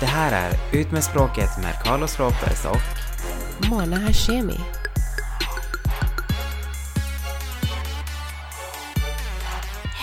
Det här är Ut med språket med Carlos Ropez och Mona Hashemi.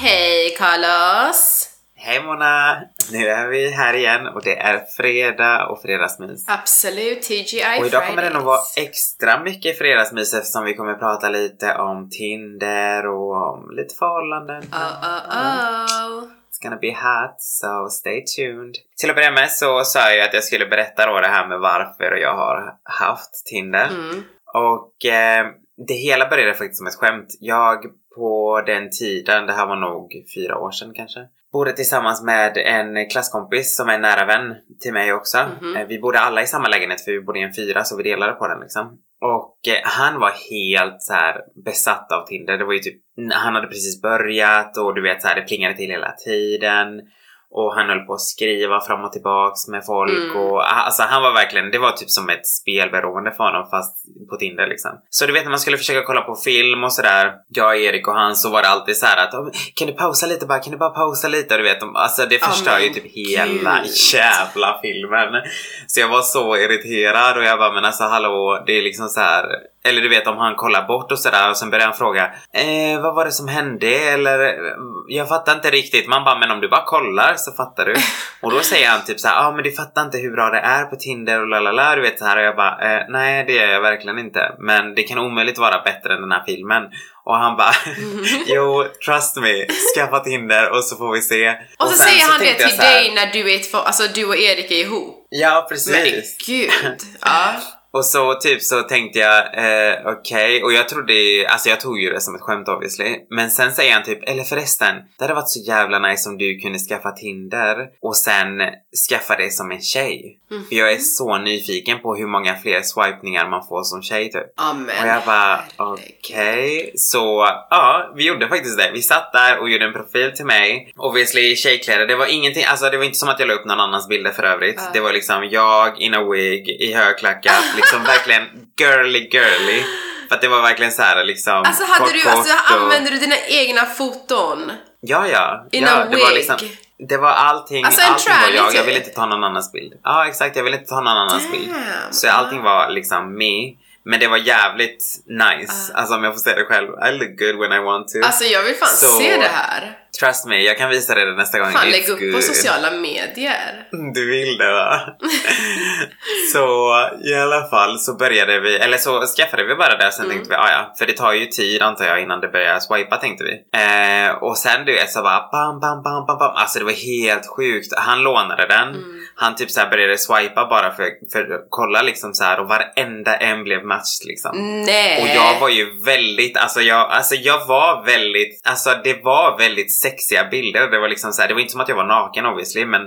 Hej Carlos! Hej Mona! Nu är vi här igen och det är fredag och fredagsmys. Absolut, TGI Och idag kommer det nog vara Fridays. extra mycket fredagsmys eftersom vi kommer prata lite om Tinder och om lite förhållanden. Oh, oh, oh. It's gonna be hot, so stay tuned. Till att börja med så sa jag att jag skulle berätta då det här med varför jag har haft Tinder. Mm. Och eh, det hela började faktiskt som ett skämt. Jag på den tiden, det här var nog fyra år sedan kanske, bodde tillsammans med en klasskompis som är en nära vän till mig också. Mhm. Eh, Vi bodde alla i samma lägenhet för vi bodde i en fyra så vi delade på den liksom. Och eh, han var helt så här besatt av Tinder. Det var ju typ, han hade precis börjat och du vet så här, det plingade till hela tiden. Och han höll på att skriva fram och tillbaks med folk Mm. och alltså han var verkligen, det var typ som ett spelberoende för honom fast på Tinder liksom. Så du vet när man skulle försöka kolla på film och sådär, jag, Erik och han så var det alltid så här att "Åh, kan du pausa lite bara, kan du bara pausa lite? Och du vet, de- alltså det förstör ju men typ hela gud. jävla filmen. Så jag var så irriterad och jag bara men alltså hallå, det är liksom så här. Eller du vet om han kollar bort och sådär och sen börjar han fråga eh, vad var det som hände? Eller jag fattar inte riktigt. Man bara men om du bara kollar så fattar du. Och då säger han typ så här, ja ah, men du fattar inte hur bra det är på Tinder och lalala du vet så här och jag bara eh, nej det gör jag verkligen inte. Men det kan omöjligt vara bättre än den här filmen. Och han bara jo trust me, skaffa Tinder och så får vi se. Och så sen säger han det till så dig när du är alltså du och Erik är ihop. Ja Men precis. gud. Ja. Och så typ så tänkte jag eh, okej och jag trodde, alltså jag tog ju det som ett skämt obviously. Men sen säger han typ, eller förresten, det hade varit så jävla nice om du kunde skaffa Tinder och sen skaffa det som en tjej. Mhm. För jag är så nyfiken på hur många fler swipningar man får som tjej typ. Amen. Och jag bara okej. Så ja, vi gjorde faktiskt det. Vi satt där och gjorde en profil till mig. Obviously tjejkläder. Det var ingenting, alltså det var inte som att jag la upp någon annans bilder för övrigt. Ja. Det var liksom jag in a wig, i högklackat, liksom verkligen girly girly. För att det var verkligen så här liksom Alltså hade kort, du, alltså och... använde du dina egna foton? Ja, ja. In ja, a det var wig? liksom, det var allting, Alltså allting var jag. Jag typ? ville inte ta någon annans bild. Ja, exakt. Jag ville inte ta någon annans bild. Damn. Så allting var liksom me. Men det var jävligt nice. Ah. Alltså om jag får säga det själv. I look good when I want to. Alltså jag vill fan Så- se det här. Trust me, jag kan visa dig det nästa gång. Fan lägg upp på sociala medier. Du vill det va? så i alla fall så började vi, eller så skaffade vi bara det. Sen Mm. tänkte vi, ah, ja, för det tar ju tid antar jag innan det börjar swipa tänkte vi. Eh, och sen du vet så bara bam, bam, bam, bam, bam. Alltså det var helt sjukt. Han lånade den. Mm. Han typ så här började swipa bara för, för att kolla liksom så här och varenda en blev matched liksom. Nej. Och jag var ju väldigt, alltså jag, alltså jag var väldigt, alltså det var väldigt sexiga bilder. Det var liksom så här, det var inte som att jag var naken obviously men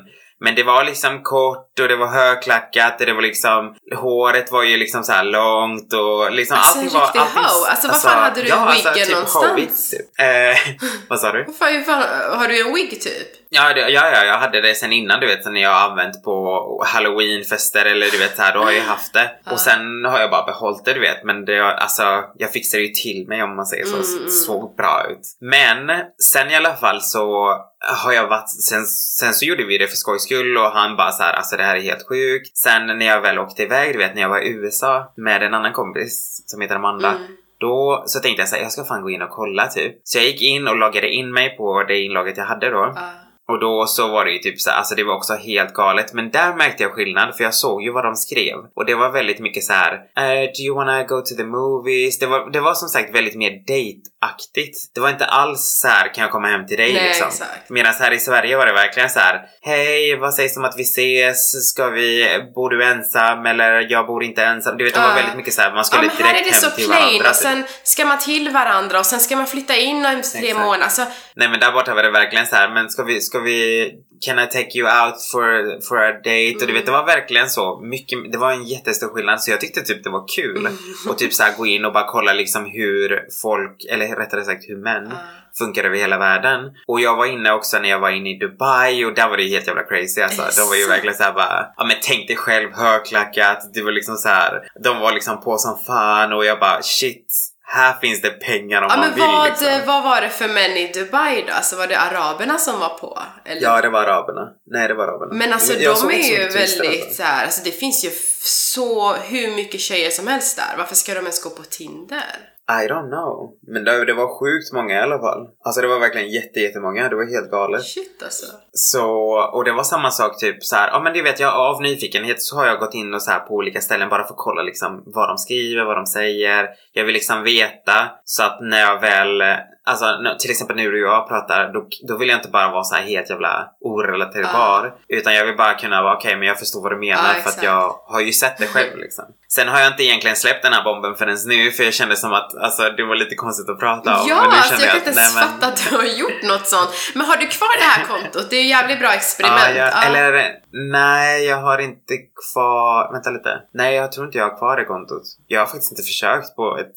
men det var liksom kort och det var högklackat och det var liksom Håret var ju liksom så långt och liksom Alltså, en allting var... allting, hoe. Alltså, var fan hade du wiggen någonstans? Hobbits, typ. eh, vad sa du? Vad fan, har du en wig typ? Ja, det, ja, ja, jag hade det sen innan du vet, sen när jag har använt på halloweenfester eller du vet så här, då har jag haft det. Ja. Och sen har jag bara behållit det du vet, men det, alltså jag fixade ju till mig om man säger så, Mm, mm. såg bra ut. Men sen i alla fall så har jag varit, sen, sen så gjorde vi det för skojs skull och han bara så här, alltså det här är helt sjukt. Sen när jag väl åkte iväg, du vet när jag var i USA med en annan kompis som heter Amanda. Mm. Då så tänkte jag så här, jag ska fan gå in och kolla typ. Så jag gick in och loggade in mig på det inlogget jag hade då. Ja. Och då så var det ju typ så här, alltså det var också helt galet. Men där märkte jag skillnad för jag såg ju vad de skrev. Och det var väldigt mycket så här. eh, do you wanna go to the movies? Det var, det var som sagt väldigt mer date-aktigt. Det var inte alls så här, kan jag komma hem till dig Nej, liksom. exakt. Medan här i Sverige var det verkligen så här. Hej, vad sägs om att vi ses? Ska vi, bor du ensam? Eller jag bor inte ensam. Du vet, det var Ja. väldigt mycket så här, man Ja skulle men här är direkt det hem så till plain varandra. och typ. sen ska man till varandra och sen ska man flytta in om tre månader. Alltså, Nej men där borta var det verkligen så här, men ska vi, ska vi, can I take you out for, for a date? Och du Mm. vet det var verkligen så mycket, det var en jättestor skillnad så jag tyckte typ det var kul. Mm. Och typ så här gå in och bara kolla liksom hur folk, eller rättare sagt hur män Ja. funkar över hela världen. Och jag var inne också när jag var inne i Dubai och där var det helt jävla crazy alltså. De var ju verkligen såhär bara, ja men tänk dig själv högklackat, det var liksom så här. de var liksom på som fan och jag bara shit. Här finns det pengar om Ja man men vill vad, liksom. vad var det för män i Dubai då? Alltså var det araberna som var på? Eller? Ja, det var araberna. Nej, det var araberna. Men alltså Jag- jag de såg är ju väldigt alltså. så här, alltså det finns ju så hur mycket tjejer som helst där. Varför ska de ens gå på Tinder? I don't know. Men det, det var sjukt många i alla fall. Alltså det var verkligen jätte, jättemånga. Det var helt galet. Shit alltså. Så, och det var samma sak typ så här, ja men det vet jag av nyfikenhet så har jag gått in och så här på olika ställen bara för att kolla liksom vad de skriver, vad de säger. Jag vill liksom veta så att när jag väl, alltså till exempel nu när jag pratar, då, då vill jag inte bara vara så här helt jävla orelaterbar. Utan jag vill bara kunna vara okej men jag förstår vad du menar Ja, för att jag har ju sett det själv liksom. Sen har jag inte egentligen släppt den här bomben förrän nu för jag kände som att alltså, det var lite konstigt att prata om. Ja, men nu alltså känner jag kan inte ens fatta att du har gjort något sånt. Men har du kvar det här kontot? Det är ju jävligt bra experiment. Ja, jag, Ja. Eller nej, jag har inte kvar... Vänta lite. Nej, jag tror inte jag har kvar det kontot. Jag har faktiskt inte försökt på ett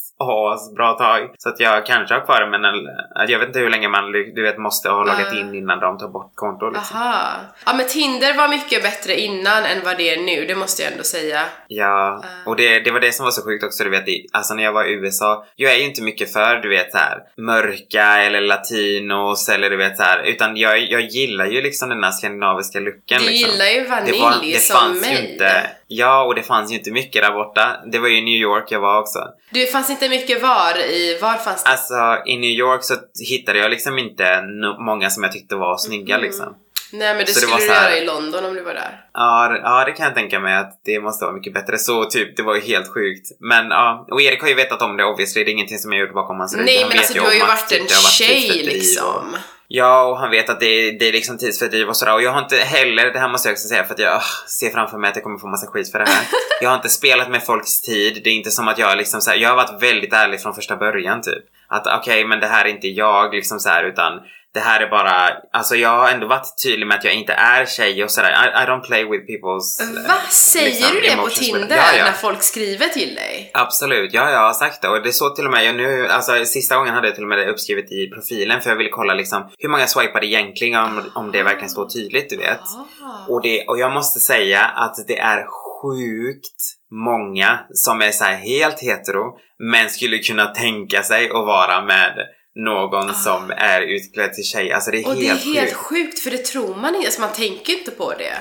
bra tag. Så att jag kanske har kvar det, men eller- jag vet inte hur länge man du vet, måste ha loggat Ah. in innan de tar bort kontot. Liksom. Aha. Ja men Tinder var mycket bättre innan än vad det är nu, det måste jag ändå säga. Ja, Ah. och det, det var det som var så sjukt också, du vet, alltså när jag var i USA, jag är ju inte mycket för, du vet här mörka eller latinos eller du vet här, utan jag, jag gillar ju liksom den här skandinaviska looken Du liksom. gillar ju det, vanilj var, det som mig. inte, ja och det fanns ju inte mycket där borta. Det var ju i New York jag var också. Det fanns inte mycket var i, var fanns det? Alltså i New York så hittade jag liksom inte många som jag tyckte var snygga Mm. liksom. Nej men det så det skulle var du här- göra i London om du var där. Ja, det- ja, det kan jag tänka mig att det måste vara mycket bättre. Så typ, det var ju helt sjukt. Men ja, och Erik har ju vetat om det obviously. Det är ingenting som jag gjort bakom hans rygg. Nej Han men alltså du har ju varit typ en det varit tjej liksom. Ja, och han vet att det är, det är liksom tidsfördriv och sådär. Och jag har inte heller, det här måste jag också säga för att jag ah, ser framför mig att jag kommer få massa skit för det här. jag har inte spelat med folks tid. Det är inte som att jag liksom så här, jag har varit väldigt ärlig från första början typ. Att okej, men det här är inte jag liksom så här utan det här är bara, alltså jag har ändå varit tydlig med att jag inte är tjej och sådär. I, I don't play with people's... eh, Va? Säger liksom, du det på. Tinder Ja, ja. när folk skriver till dig? Absolut, ja jag har sagt det och det är så till och med, jag nu, alltså sista gången hade jag till och med det uppskrivet i profilen för jag ville kolla liksom hur många swipade egentligen om, om det verkligen står tydligt du vet. Ah. Och, det, och jag måste säga att det är sjukt många som är så här helt hetero men skulle kunna tänka sig att vara med någon som är utklädd till tjej. Alltså det är Ah. Och det är helt, helt sjukt. sjukt för det tror man inte, alltså man tänker inte på det.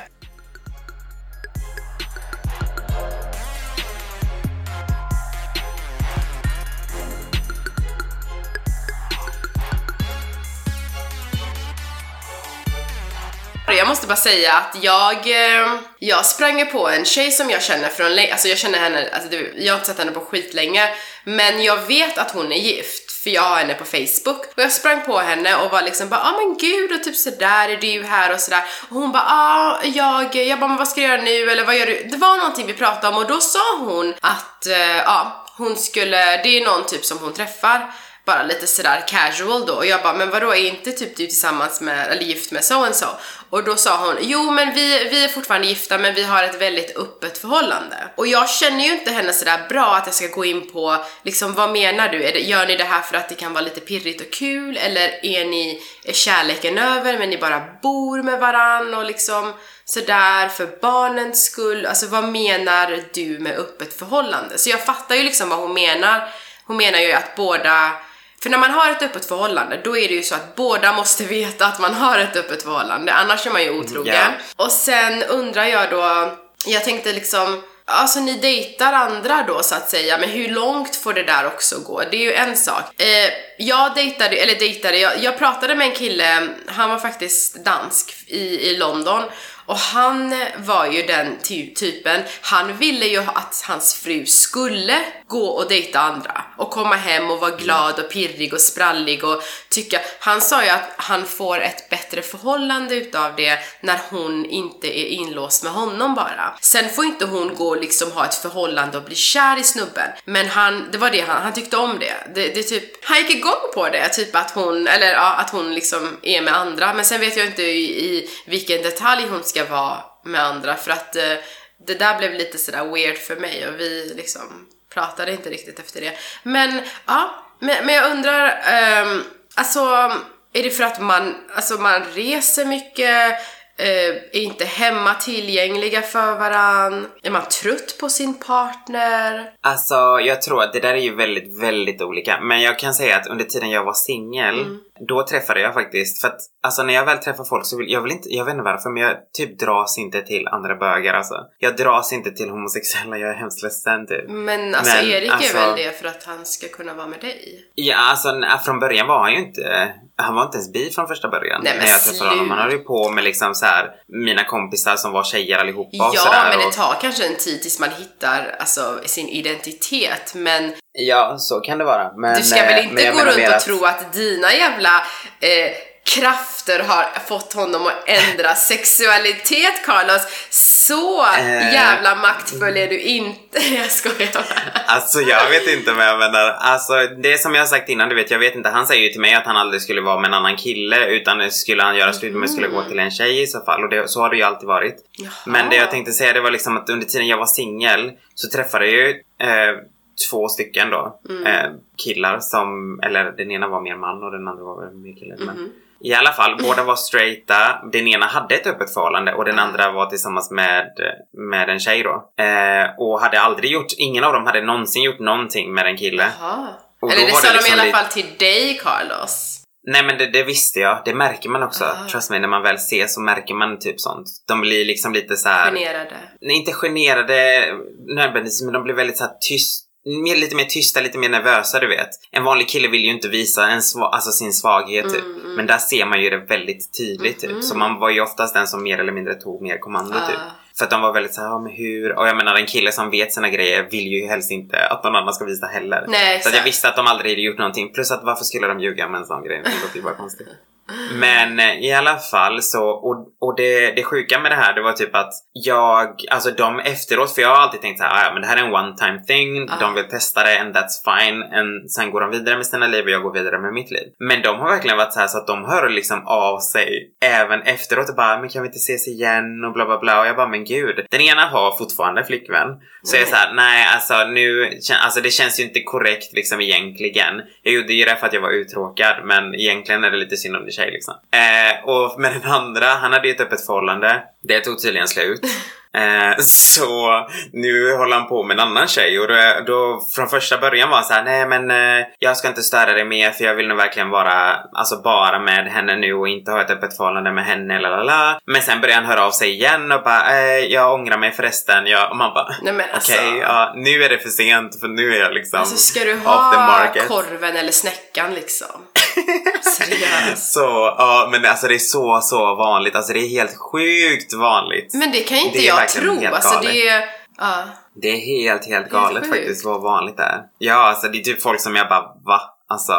Jag måste bara säga att jag, eh, jag sprang på en tjej som jag känner från länge, alltså jag känner henne, alltså jag har inte sett henne på skitlänge, men jag vet att hon är gift, för jag har henne på Facebook. Och jag sprang på henne och var liksom bara ah men gud och typ sådär är du här och sådär. Och hon bara ah jag, jag bara men vad ska du göra nu eller vad gör du? Det var någonting vi pratade om och då sa hon att eh, ja, hon skulle, det är någon typ som hon träffar bara lite sådär casual då. Och jag bara men vadå är inte typ du tillsammans med eller gift med så and så? Och då sa hon jo men vi, vi är fortfarande gifta men vi har ett väldigt öppet förhållande. Och jag känner ju inte henne sådär bra att jag ska gå in på liksom vad menar du? Är det, gör ni det här för att det kan vara lite pirrigt och kul eller är ni är kärleken över men ni bara bor med varann och liksom sådär för barnens skull? Alltså vad menar du med öppet förhållande? Så jag fattar ju liksom vad hon menar. Hon menar ju att båda för när man har ett öppet förhållande, då är det ju så att båda måste veta att man har ett öppet förhållande, annars är man ju otrogen. Ja. Och sen undrar jag då, jag tänkte liksom, alltså ni dejtar andra då så att säga, men hur långt får det där också gå? Det är ju en sak. Eh, jag dejtade, eller dejtade, jag, jag pratade med en kille, han var faktiskt dansk i, i London och han var ju den ty- typen, han ville ju att hans fru skulle gå och dejta andra och komma hem och vara glad och pirrig och sprallig och tycka, han sa ju att han får ett bättre förhållande utav det när hon inte är inlåst med honom bara. Sen får inte hon gå och liksom ha ett förhållande och bli kär i snubben, men han, det var det han, han tyckte om det. Det, det typ, han gick igång på det, typ att hon, eller ja, att hon liksom är med andra, men sen vet jag inte i, i vilken detalj hon ska vara med andra för att eh, det där blev lite sådär weird för mig och vi liksom pratade inte riktigt efter det. Men ja, men, men jag undrar, eh, alltså är det för att man, alltså man reser mycket är inte hemma tillgängliga för varann? Är man trött på sin partner? Alltså, jag tror att det där är ju väldigt, väldigt olika. Men jag kan säga att under tiden jag var singel, Mm. då träffade jag faktiskt, för att alltså när jag väl träffar folk så vill jag vill inte, jag vet inte varför, men jag typ dras inte till andra bögar alltså. Jag dras inte till homosexuella, jag är hemskt ledsen typ. Men alltså Men, Erik alltså- är väl det för att han ska kunna vara med dig? Ja, alltså från början var han ju inte, han var inte ens bi från första början. Nej, men när jag träffade honom. Han höll ju på med liksom så här mina kompisar som var tjejer allihopa och Ja, men det och, tar kanske en tid tills man hittar alltså, sin identitet. Men Ja, så kan det vara. Men, du ska eh, väl men inte gå runt och att- tro att dina jävla eh, krafter har fått honom att ändra sexualitet, Carlos. Så Eh. jävla maktfull är du inte. Jag skojar bara. Alltså jag vet inte vad jag menar. Alltså det som jag har sagt innan, du vet, jag vet inte. Han säger ju till mig att han aldrig skulle vara med en annan kille utan skulle han göra slut med mig skulle gå till en tjej i så fall. Och det, så har det ju alltid varit. Jaha. Men det jag tänkte säga det var liksom att under tiden jag var singel så träffade jag ju eh, två stycken då. Mm. Eh, killar som, eller den ena var mer man och den andra var mer kille. Men Mhm. I alla fall, båda var straighta. Den ena hade ett öppet förhållande och den andra var tillsammans med, med en tjej då. Eh, och hade aldrig gjort, ingen av dem hade någonsin gjort någonting med en kille. Jaha. Eller det sa det de i liksom alla fall till dig, Carlos. Nej men det, det visste jag, det märker man också. Ah. Trust me, när man väl ser så märker man typ sånt. De blir liksom lite så här. Generade. Nej, inte generade nödvändigtvis, men de blir väldigt så här tyst, mer, lite mer tysta, lite mer nervösa du vet. En vanlig kille vill ju inte visa en sva, alltså sin svaghet typ. Mm, mm. Men där ser man ju det väldigt tydligt typ. Mhm. Så man var ju oftast den som mer eller mindre tog mer kommando typ. Ah. För att de var väldigt såhär, ja men hur? Och jag menar en kille som vet sina grejer vill ju helst inte att någon annan ska visa heller. Nej, Så jag visste att de aldrig hade gjort någonting. Plus att varför skulle de ljuga med en sån grej? Det låter ju bara konstigt. Men eh, i alla fall så, och, och det, det sjuka med det här det var typ att jag, alltså de efteråt, för jag har alltid tänkt så här, "Ah, ja men det här är en one time thing, Ah. de vill testa det and that's fine. And sen går de vidare med sina liv och jag går vidare med mitt liv. Men de har verkligen varit så här så att de hör liksom av sig även efteråt och bara, men kan vi inte ses igen och bla bla bla. Och jag bara, men gud. Den ena har fortfarande flickvän. Så jag är så här, nej alltså nu, alltså det känns ju inte korrekt liksom egentligen. Jag gjorde ju det för att jag var uttråkad men egentligen är det lite synd om det tjej liksom. Eh, och med den andra, han hade ju ett öppet förhållande. Det tog tydligen slut. Eh, så nu håller han på med en annan tjej och då, då från första början var han så här, nej men eh, jag ska inte störa dig mer för jag vill nog verkligen vara alltså bara med henne nu och inte ha ett öppet förhållande med henne lalala. Men sen började han höra av sig igen och bara, eh, jag ångrar mig förresten. Jag, och man bara, Nej men alltså. Okej, ja, nu är det för sent för nu är jag liksom Alltså ska du ha korven eller snäckan liksom? Seriöst. Så, ja men alltså det är så, så vanligt. Alltså det är helt sjukt vanligt. Men det kan inte Det jag tro. helt Alltså galet. det är... Ja. Det är helt, helt galet sjukt. faktiskt vad vanligt det är. Ja, alltså det är typ folk som jag bara, va? Alltså,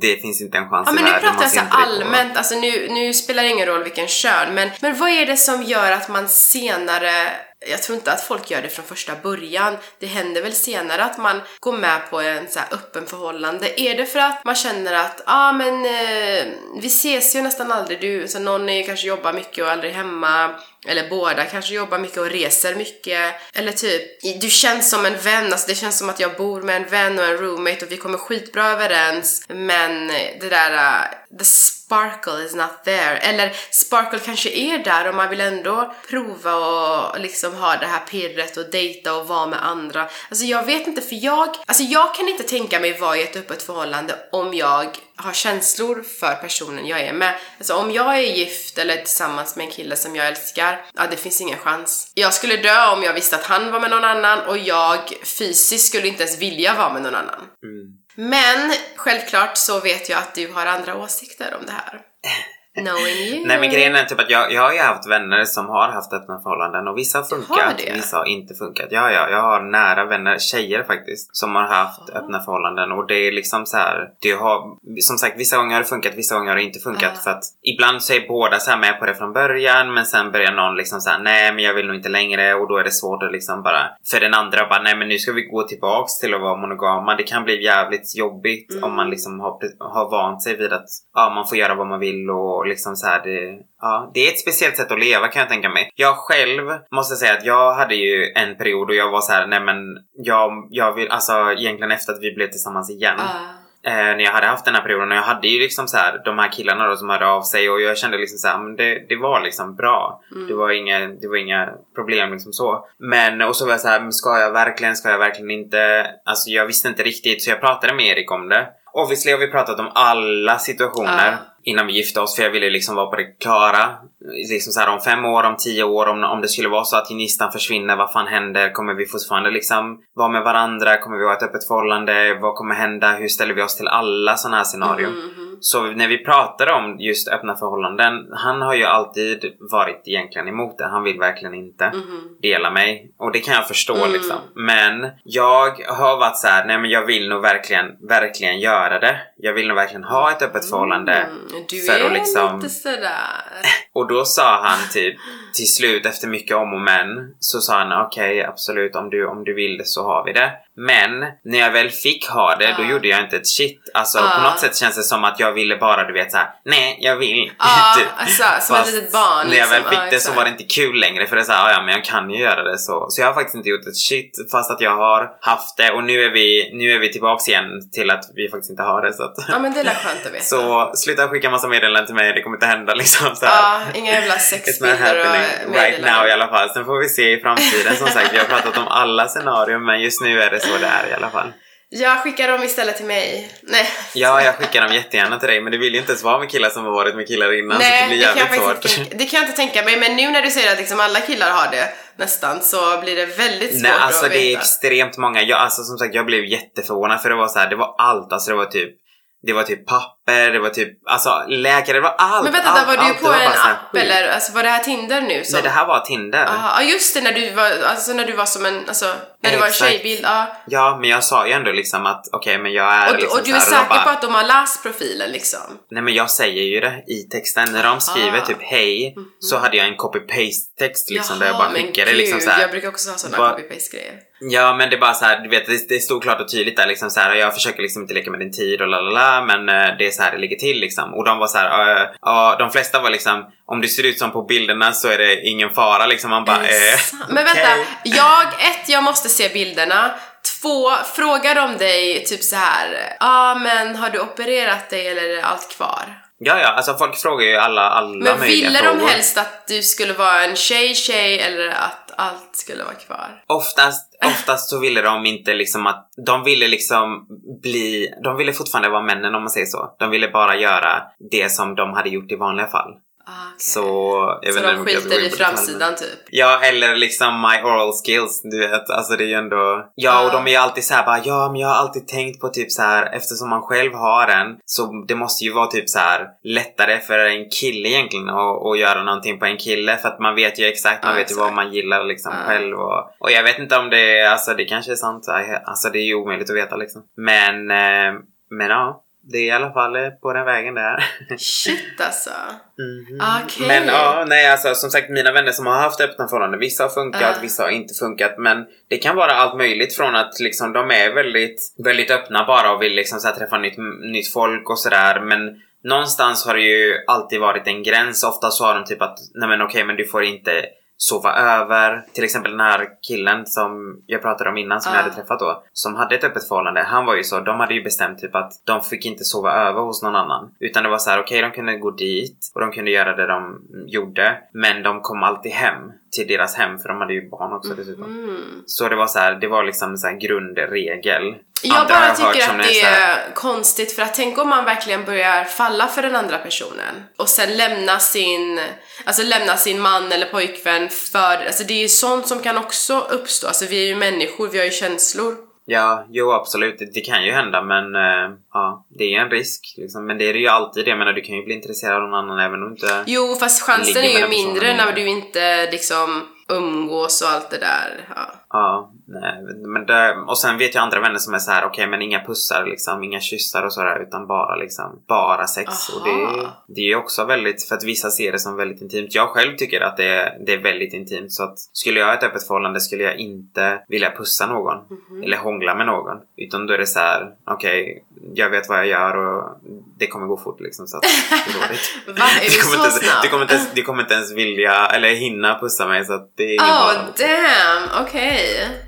det finns inte en chans Ja i men nu världen. pratar man jag så allmänt, alltså nu, nu spelar det ingen roll vilken kön, men, men vad är det som gör att man senare, jag tror inte att folk gör det från första början, det händer väl senare att man går med på en så här öppen förhållande. Är det för att man känner att, ja ah, men eh, vi ses ju nästan aldrig du, så någon är kanske jobbar mycket och aldrig hemma, eller båda kanske jobbar mycket och reser mycket. Eller typ, du känns som en vän, alltså det känns som att jag bor med en vän och en roommate och vi kommer skitbra överens. Men det där, uh, the sparkle is not there. Eller sparkle kanske är där och man vill ändå prova och liksom ha det här pirret och dejta och vara med andra. Alltså jag vet inte för jag, alltså jag kan inte tänka mig vara i ett öppet förhållande om jag har känslor för personen jag är med. Alltså om jag är gift eller tillsammans med en kille som jag älskar, ja det finns ingen chans. Jag skulle dö om jag visste att han var med någon annan och jag fysiskt skulle inte ens vilja vara med någon annan. Mm. Men självklart så vet jag att du har andra åsikter om det här. Knowing you. Nej men grejen är typ att jag, jag har ju haft vänner som har haft öppna förhållanden och vissa har har funkat, det? vissa har inte funkat. Ja, ja, jag har nära vänner, tjejer faktiskt, som har haft öppna förhållanden och det är liksom så här, det har, som sagt vissa gånger har det funkat, vissa gånger har det inte funkat Ah. för att ibland så är båda så här med på det från början men sen börjar någon liksom säga nej men jag vill nog inte längre och då är det svårt att liksom bara, för den andra bara nej men nu ska vi gå tillbaks till att vara monogama. Det kan bli jävligt jobbigt Mm. om man liksom har, har vant sig vid att ja, man får göra vad man vill och liksom så här det, ja, det är ett speciellt sätt att leva kan jag tänka mig. Jag själv måste säga att jag hade ju en period och jag var så här, nej men jag, jag vill, alltså egentligen efter att vi blev tillsammans igen. Ah. eh, när jag hade haft den här perioden och jag hade ju liksom så här de här killarna då som hörde av sig och jag kände liksom så här, men det, det var liksom bra. Mm. Det, var inga, det var inga problem liksom så. Men och så var jag så här, men ska jag verkligen, ska jag verkligen inte? Alltså jag visste inte riktigt så jag pratade med Erik om det. Obviously har vi pratat om alla situationer Ja innan vi gifte oss för jag ville liksom vara på det klara. Liksom så här om fem år, om tio år, om, om det skulle vara så att gnistan försvinner, vad fan händer? Kommer vi fortfarande liksom vara med varandra? Kommer vi ha ett öppet förhållande? Vad kommer hända? Hur ställer vi oss till alla sådana här scenarion? Mhm. Så när vi pratar om just öppna förhållanden, han har ju alltid varit egentligen emot det. Han vill verkligen inte Mhm. dela mig. Och det kan jag förstå Mm. liksom. Men jag har varit så här: nej men jag vill nog verkligen, verkligen göra det. Jag vill nog verkligen ha ett öppet förhållande. Mm, du för är att liksom- lite sådär... Och då sa han typ till slut efter mycket om och men så sa han okej absolut om du, om du vill det så har vi det. Men när jag väl fick ha det då gjorde jag inte ett shit. Alltså på något sätt känns det som att jag ville bara du vet såhär nej jag vill. Ja, Typ. alltså, som ett litet barn. När jag väl liksom. fick det så exakt. var det inte kul längre för det är såhär, ja men jag kan ju göra det så. Så jag har faktiskt inte gjort ett shit fast att jag har haft det och nu är vi, nu är vi tillbaks igen till att vi faktiskt inte har det så att Ja men det är skönt att veta. Så sluta skicka massa meddelanden till mig, det kommer inte hända liksom så. Ja, inga jävla sexbilder och right now i meddelanden. alla fall. Sen får vi se i framtiden. Som sagt, vi har pratat om alla scenarier men just nu är det så det är i alla fall. Jag skickar dem istället till mig. Nej. Ja, jag skickar dem jättegärna till dig men det vill ju inte ens vara med killar som har varit med killar innan så det Nej, blir det jag jävligt svårt. inte, det kan jag inte tänka mig. Men nu när du säger att liksom alla killar har det nästan så blir det väldigt svårt Nej, alltså att det är veta. extremt många. Jag, alltså som sagt, jag blev jätteförvånad för det var så här, det var allt. Alltså det var typ det var typ papper, det var typ alltså läkare, det var allt. Men vänta, allt, var du allt. på var en app eller alltså, var det här Tinder nu? Som... Nej, det här var Tinder. Ja just det, när du var, alltså när du var som en, alltså när du var en tjejbild. Ja. Ja, men jag sa ju ändå liksom att okej, men jag är Och, du- liksom och du är här, säker bara, på att de har läst profilen liksom? Nej men jag säger ju det i texten. När de skriver typ hej så hade jag en copy-paste text liksom där jag bara men skickade gud, liksom så här. jag brukar också ha sådana copy-paste grejer. Ja men det är bara så här, du vet det, det stod klart och tydligt där liksom så här. Jag försöker liksom inte leka med din tid och lalala men eh, det så här det ligger till liksom. Och de var så här, eh, ja de flesta var liksom om du ser ut som på bilderna så är det ingen fara liksom. Man bara eh, Men vänta, okej. jag, ett, jag måste se bilderna. Två, frågar de dig typ så här, ja ah, men har du opererat dig eller är allt kvar? Ja ja, alltså folk frågar ju alla, alla Men ville frågor. de helst att du skulle vara en tjej-tjej eller att allt skulle vara kvar? Oftast, oftast så ville de inte liksom att, de ville liksom bli, de ville fortfarande vara männen om man säger så. De ville bara göra det som de hade gjort i vanliga fall. Ah, okej. Så, jag Så vet de skiter i framsidan typ? Ja, eller liksom my oral skills, du vet. Alltså det är ju ändå... Ja, och Ja. de är ju alltid så här bara, ja men jag har alltid tänkt på typ så här eftersom man själv har en så det måste ju vara typ så här lättare för en kille egentligen att, att göra någonting på en kille för att man vet ju exakt, man Ja, vet ju vad man gillar liksom Ja. själv och, och jag vet inte om det är, alltså det kanske är sant, alltså det är ju omöjligt att veta liksom. Men, eh, men ja. Det är i alla fall eh, på den vägen där. Shit alltså. Mhm. Okej. Men ja, nej alltså som sagt mina vänner som har haft öppna förhållanden, vissa har funkat, Ja. vissa har inte funkat men det kan vara allt möjligt från att liksom de är väldigt, väldigt öppna bara och vill liksom så här, träffa nytt, nytt folk och sådär men någonstans har det ju alltid varit en gräns. Ofta så har de typ att nej men okej men du får inte sova över. Till exempel den här killen som jag pratade om innan som Ja. jag hade träffat då. Som hade ett öppet förhållande. Han var ju så, de hade ju bestämt typ att de fick inte sova över hos någon annan. Utan det var så här, okej de kunde gå dit och de kunde göra det de gjorde. Men de kom alltid hem till deras hem för de hade ju barn också dessutom. Mm. Så det var så här, det var liksom en så här grundregel. Jag bara tycker att det här- är konstigt för att tänk om man verkligen börjar falla för den andra personen och sen lämna sin, alltså lämna sin man eller pojkvän för, alltså det är ju sånt som kan också uppstå, alltså vi är ju människor, vi har ju känslor. Ja, jo absolut. Det, det kan ju hända men eh, ja, det är en risk. Liksom. Men det är det ju alltid. Jag menar du kan ju bli intresserad av någon annan även om du inte... Jo fast chansen är ju mindre när du inte liksom umgås och allt det där. Ja. Ja, nej, men det, och sen vet jag andra vänner som är så här: okej men inga pussar liksom, inga kyssar och sådär utan bara liksom, bara sex. Och det, Aha. det är ju också väldigt, för att vissa ser det som väldigt intimt. Jag själv tycker att det är, det är väldigt intimt så att skulle jag ha ett öppet förhållande skulle jag inte vilja pussa någon. Mhm. Eller hångla med någon. Utan då är det så här: okej, jag vet vad jag gör och det kommer gå fort liksom så att det är dåligt. Va? Är du kommer, inte, du, kommer inte ens, du kommer inte ens vilja eller hinna pussa mig så att det är ingen Oh fara. damn, okej. Okej. Okay.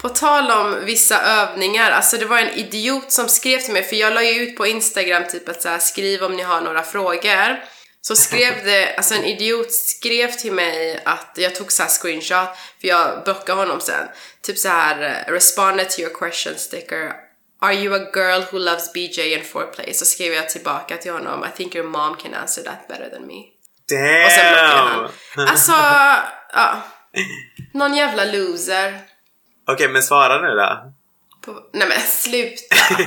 På tal om vissa övningar, alltså det var en idiot som skrev till mig, för jag la ju ut på Instagram typ att så här, skriv om ni har några frågor. Så skrev det, alltså en idiot skrev till mig att jag tog så här screenshot, för jag blockade honom sen. Typ så här, responded to your question sticker. Are you a girl who loves BJ and foreplay? Så skrev jag tillbaka till honom, I think your mom can answer that better than me. Och sen blockade han. Damn! Alltså, ja. Någon jävla loser. Okej, men svara nu då. På, nej men sluta.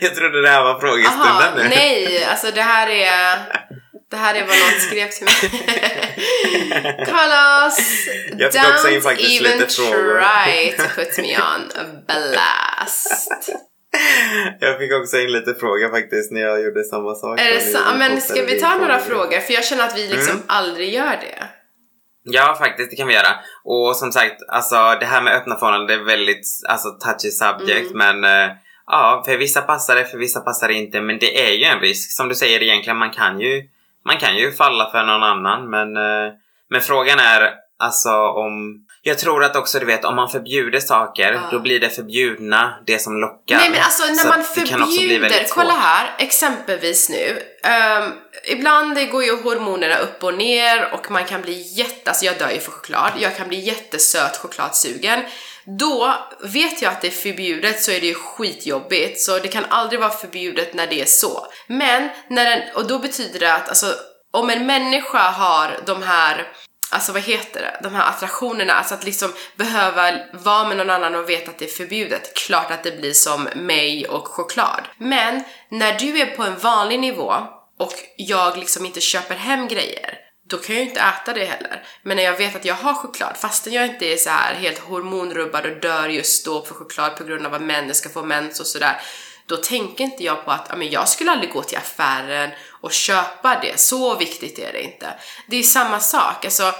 Jag trodde det här var frågestunden Jaha, nu. nej, alltså det här är... Det här är vad någon skrev till mig. Carlos, Jag fick också in faktiskt even lite frågor. try to put me on a blast. Jag fick också in lite frågor faktiskt när jag gjorde samma sak. Är det Ja, Men ska vi ta några frågor? För jag känner att vi liksom Mm. aldrig gör det. Ja, faktiskt, det kan vi göra. Och som sagt, alltså det här med öppna förhållanden, det är väldigt alltså, touchy subject, Mm. men eh, ja, för vissa passar det, för vissa passar det inte. Men det är ju en risk. Som du säger egentligen, man kan ju, man kan ju falla för någon annan, men, eh, men frågan är alltså om... Jag tror att också, du vet, om man förbjuder saker, Ja. då blir det förbjudna det som lockar. Nej men alltså när Så man förbjuder, kolla här, exempelvis nu. ehm, ibland går ju hormonerna upp och ner och man kan bli jätte, alltså jag dör ju för choklad, jag kan bli jättesöt chokladsugen. Då vet jag att det är förbjudet så är det ju skitjobbigt, så det kan aldrig vara förbjudet när det är så. Men, när den, och då betyder det att alltså, om en människa har de här Alltså vad heter det? De här attraktionerna, alltså att liksom behöva vara med någon annan och veta att det är förbjudet. Klart att det blir som mig och choklad. Men när du är på en vanlig nivå och jag liksom inte köper hem grejer, då kan jag ju inte äta det heller. Men när jag vet att jag har choklad, fastän jag inte är så här helt hormonrubbad och dör just då för choklad på grund av att män ska få mens och sådär, då tänker inte jag på att ja, men jag skulle aldrig gå till affären och köpa det. Så viktigt är det inte. Det är samma sak. Alltså,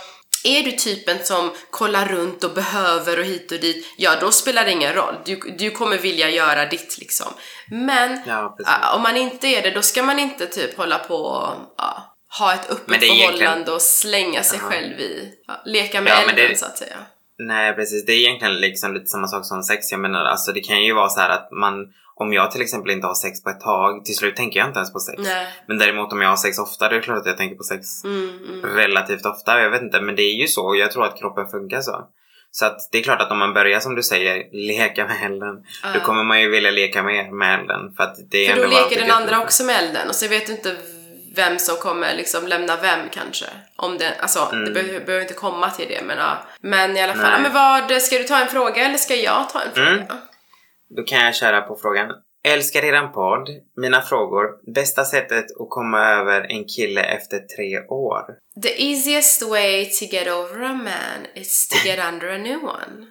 är du typen som kollar runt och behöver och hit och dit, ja då spelar det ingen roll. Du, du kommer vilja göra ditt liksom. Men Ja, äh, om man inte är det, då ska man inte typ hålla på och ja, ha ett öppet är egentligen- förhållande och slänga sig själv i, ja, leka med Ja, elden det- så att säga. Nej precis, det är egentligen liksom lite samma sak som sex. Jag menar alltså det kan ju vara så här att man, om jag till exempel inte har sex på ett tag, till slut tänker jag inte ens på sex. Nej. Men däremot om jag har sex ofta, det är klart att jag tänker på sex Mm, mm. relativt ofta. Jag vet inte, men det är ju så och jag tror att kroppen funkar så. Så att det är klart att om man börjar som du säger, leka med elden, då Ja. kommer man ju vilja leka mer med elden. För att det är För då leker den det- andra också med elden och så vet du inte vem som kommer liksom lämna vem kanske. Om det, alltså det behöver, behöver inte komma till det men ja. Men i alla fall, Nej. men vad, ska du ta en fråga eller ska jag ta en fråga? Mm. Då kan jag köra på frågan. Älskar eran podd. Mina frågor. Bästa sättet att komma över en kille efter tre år? The easiest way to get over a man is to get under a new one.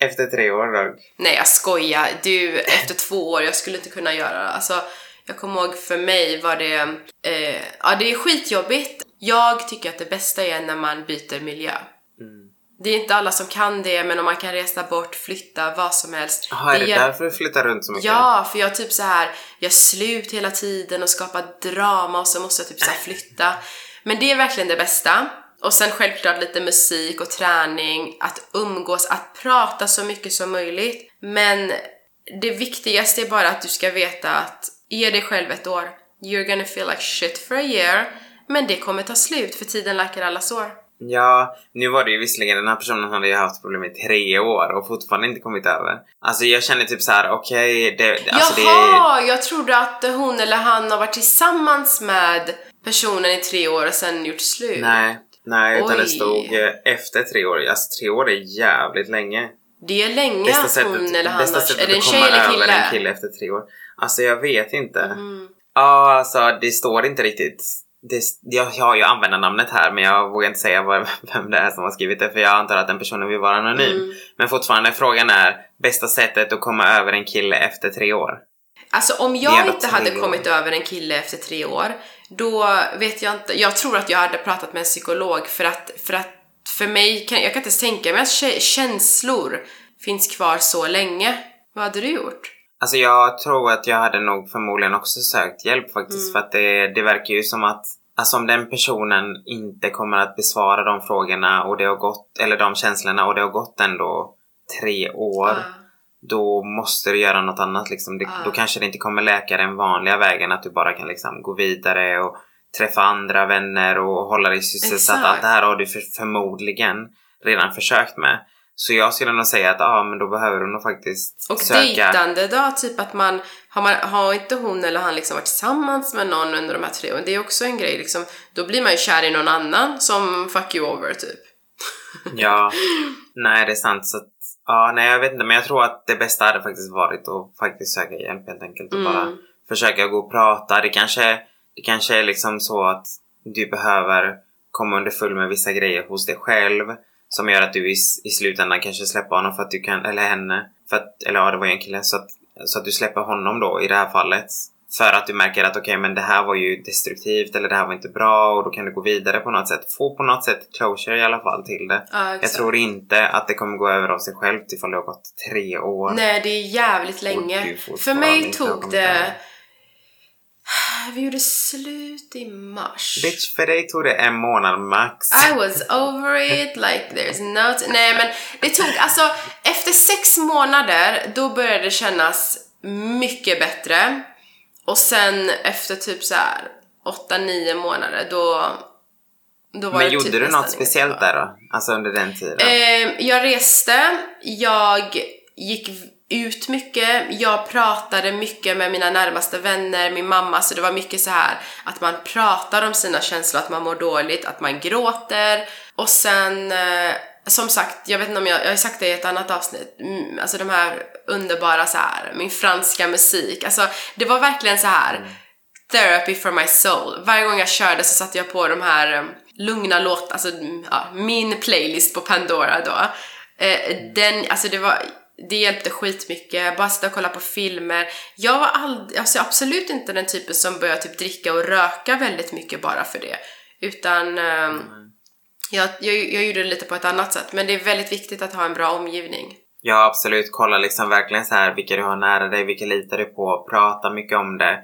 Efter tre år då? Nej jag skojar, du efter två år, jag skulle inte kunna göra det. Alltså, jag kommer ihåg för mig var det, eh, ja det är skitjobbigt. Jag tycker att det bästa är när man byter miljö. Det är inte alla som kan det, men om man kan resa bort, flytta, vad som helst. Jaha, är det hjäl- därför du flyttar runt så mycket? Ja, för jag typ så här, jag slut hela tiden och skapar drama och så måste jag typ så flytta. Men det är verkligen det bästa. Och sen självklart lite musik och träning, att umgås, att prata så mycket som möjligt. Men det viktigaste är bara att du ska veta att ge dig själv ett år. You're gonna feel like shit for a year. Men det kommer ta slut för tiden läker alla sår. Ja, nu var det ju visserligen den här personen hade ju haft problem i tre år och fortfarande inte kommit över. Alltså jag känner typ så här: okej, det, alltså det är... Jaha, jag trodde att hon eller han har varit tillsammans med personen i tre år och sen gjort slut. Nej, nej utan det Oj. stod eh, efter tre år. Alltså tre år är jävligt länge. Det är länge Bästa att sättet, hon eller han bästa har... sättet Är det en tjej eller över kille? en kille efter tre år. Alltså jag vet inte. Mm. Ja, alltså det står inte riktigt. Det, jag har ju användarnamnet här men jag vågar inte säga vad, vem det är som har skrivit det för jag antar att den personen vill vara anonym. Mm. Men fortfarande frågan är bästa sättet att komma över en kille efter tre år. Alltså om jag inte hade kommit över en kille efter tre år, då vet jag inte. Jag tror att jag hade pratat med en psykolog för att, för att för mig, kan, jag kan inte ens tänka mig att kä- känslor finns kvar så länge. Vad hade du gjort? Alltså jag tror att jag hade nog förmodligen också sökt hjälp faktiskt Mm. för att det, det verkar ju som att Alltså om den personen inte kommer att besvara de frågorna och det har gått, eller de känslorna och det har gått ändå tre år. Ja. Då måste du göra något annat liksom. Det, Ja. Då kanske det inte kommer läka den vanliga vägen att du bara kan liksom gå vidare och träffa andra vänner och hålla dig sysselsatt. Exakt. Allt det här har du för, förmodligen redan försökt med. Så jag skulle nog säga att ja, ah, men då behöver du nog faktiskt Och söka. dejtande då? Typ att man har, man, har inte hon eller han liksom varit tillsammans med någon under de här tre åren? Det är också en grej liksom. Då blir man ju kär i någon annan som fuck you over typ. Ja, nej det är sant. Så att, ja, nej jag vet inte men jag tror att det bästa hade faktiskt varit att faktiskt söka hjälp helt enkelt och Mm. bara försöka gå och prata. Det kanske, det kanske är liksom så att du behöver komma underfull med vissa grejer hos dig själv som gör att du i, i slutändan kanske släpper honom för att du kan, eller henne, för att, eller ja det var ju en kille, så att, så att du släpper honom då i det här fallet. För att du märker att okej men det här var ju destruktivt eller det här var inte bra och då kan du gå vidare på något sätt. Få på något sätt closure i alla fall till det. Ja, Jag tror inte att det kommer gå över av sig självt ifall det har gått tre år. Nej, det är jävligt länge. För mig tog det... Vi gjorde slut i mars. Bitch, för dig tog det en månad max. I was over it, like there's no... Nej men det tog, alltså efter sex månader då började det kännas mycket bättre. Och sen efter typ så här åtta, nio månader då... då var Men det gjorde typ du något speciellt där då? Alltså under den tiden? Eh, jag reste, jag gick ut mycket, jag pratade mycket med mina närmaste vänner, min mamma, så det var mycket så här att man pratar om sina känslor, att man mår dåligt, att man gråter och sen eh, som sagt, jag vet inte om jag, jag har sagt det i ett annat avsnitt, mm, alltså de här underbara så här, min franska musik, alltså det var verkligen så här therapy for my soul. Varje gång jag körde så satte jag på de här eh, lugna låtar, alltså mm, ja, min playlist på Pandora då. Eh, den, alltså det var, det hjälpte skitmycket, bara sitta och kolla på filmer. Jag var aldrig, alltså absolut inte den typen som började typ dricka och röka väldigt mycket bara för det. Utan eh, jag, jag, jag gjorde det lite på ett annat sätt. Men det är väldigt viktigt att ha en bra omgivning. Ja absolut, kolla liksom verkligen så här vilka du har nära dig, vilka litar du på, prata mycket om det.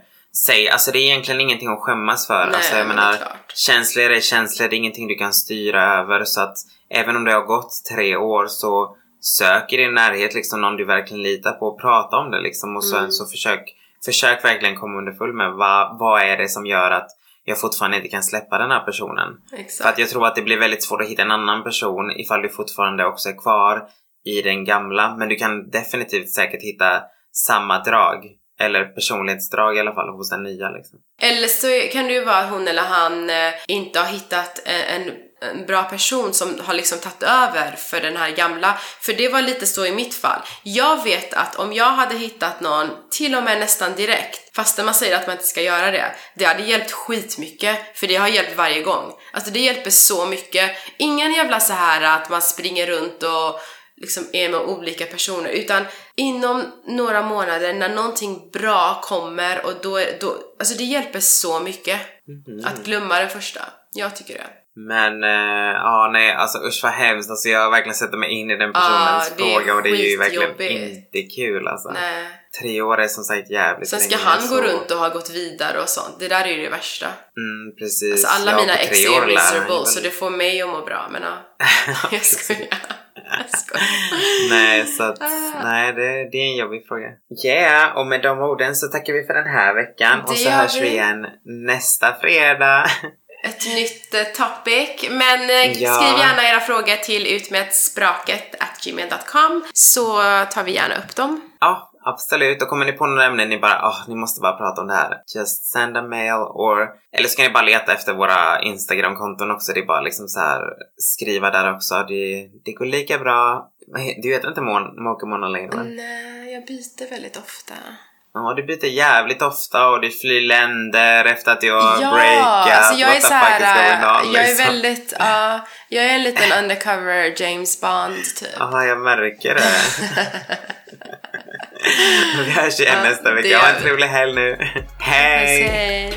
Säg, alltså det är egentligen ingenting att skämmas för. Nej, alltså jag menar, känslor är känslor, det är ingenting du kan styra över så att även om det har gått tre år så sök i din närhet liksom någon du verkligen litar på och prata om det liksom och sen Mm. så försök, försök verkligen komma underfull med vad, vad är det som gör att jag fortfarande inte kan släppa den här personen. Exakt. För att jag tror att det blir väldigt svårt att hitta en annan person ifall du fortfarande också är kvar i den gamla. Men du kan definitivt säkert hitta samma drag. Eller personlighetsdrag i alla fall hos den nya liksom. Eller så kan det ju vara att hon eller han eh, inte har hittat en, en, bra person som har liksom tagit över för den här gamla. För det var lite så i mitt fall. Jag vet att om jag hade hittat någon, till och med nästan direkt, fastän man säger att man inte ska göra det, det hade hjälpt skitmycket. För det har hjälpt varje gång. Alltså det hjälper så mycket. Ingen jävla så här att man springer runt och liksom är med olika personer utan inom några månader när någonting bra kommer och då, då alltså det hjälper så mycket Mhm. att glömma det första. Jag tycker det. Men eh, ja nej alltså usch vad hemskt. Alltså jag har verkligen sätter mig in i den personens Ja, fråga och det är ju verkligen skitjobbigt. inte kul alltså. Nej. Tre år är som sagt jävligt Sen ska länge, han så... gå runt och ha gått vidare och sånt. Det där är ju det värsta. Mm, precis. Alltså alla Ja, mina ex är miserable så det får mig att må bra men ja. Jag skojar. Jag nej, så att, Ah. nej det, det är en jobbig fråga. Yeah, och med de orden så tackar vi för den här veckan Det och så hörs vi. igen nästa fredag. Nytt eh, topic. Men eh, Ja. skriv gärna era frågor till utmedspråket gmail.com så tar vi gärna upp dem. Ja, absolut. Och kommer ni på några ämnen ni bara, oh, ni måste bara prata om det här. Just send a mail or... Eller så kan ni bara leta efter våra Instagram-konton också. Det är bara liksom så här skriva där också. Det, det går lika bra. Du heter inte Mon- Moke Mona längre va? Nej, jag byter väldigt ofta. Ja, du byter jävligt ofta och du flyr länder efter att har Ja, breakat. alltså jag är så här, on, jag är liksom? väldigt, ja, jag är en liten undercover James Bond typ. Ja, jag märker det. vi hörs igen Ja, nästa vecka. Ha en trevlig helg nu. Hej! Hej!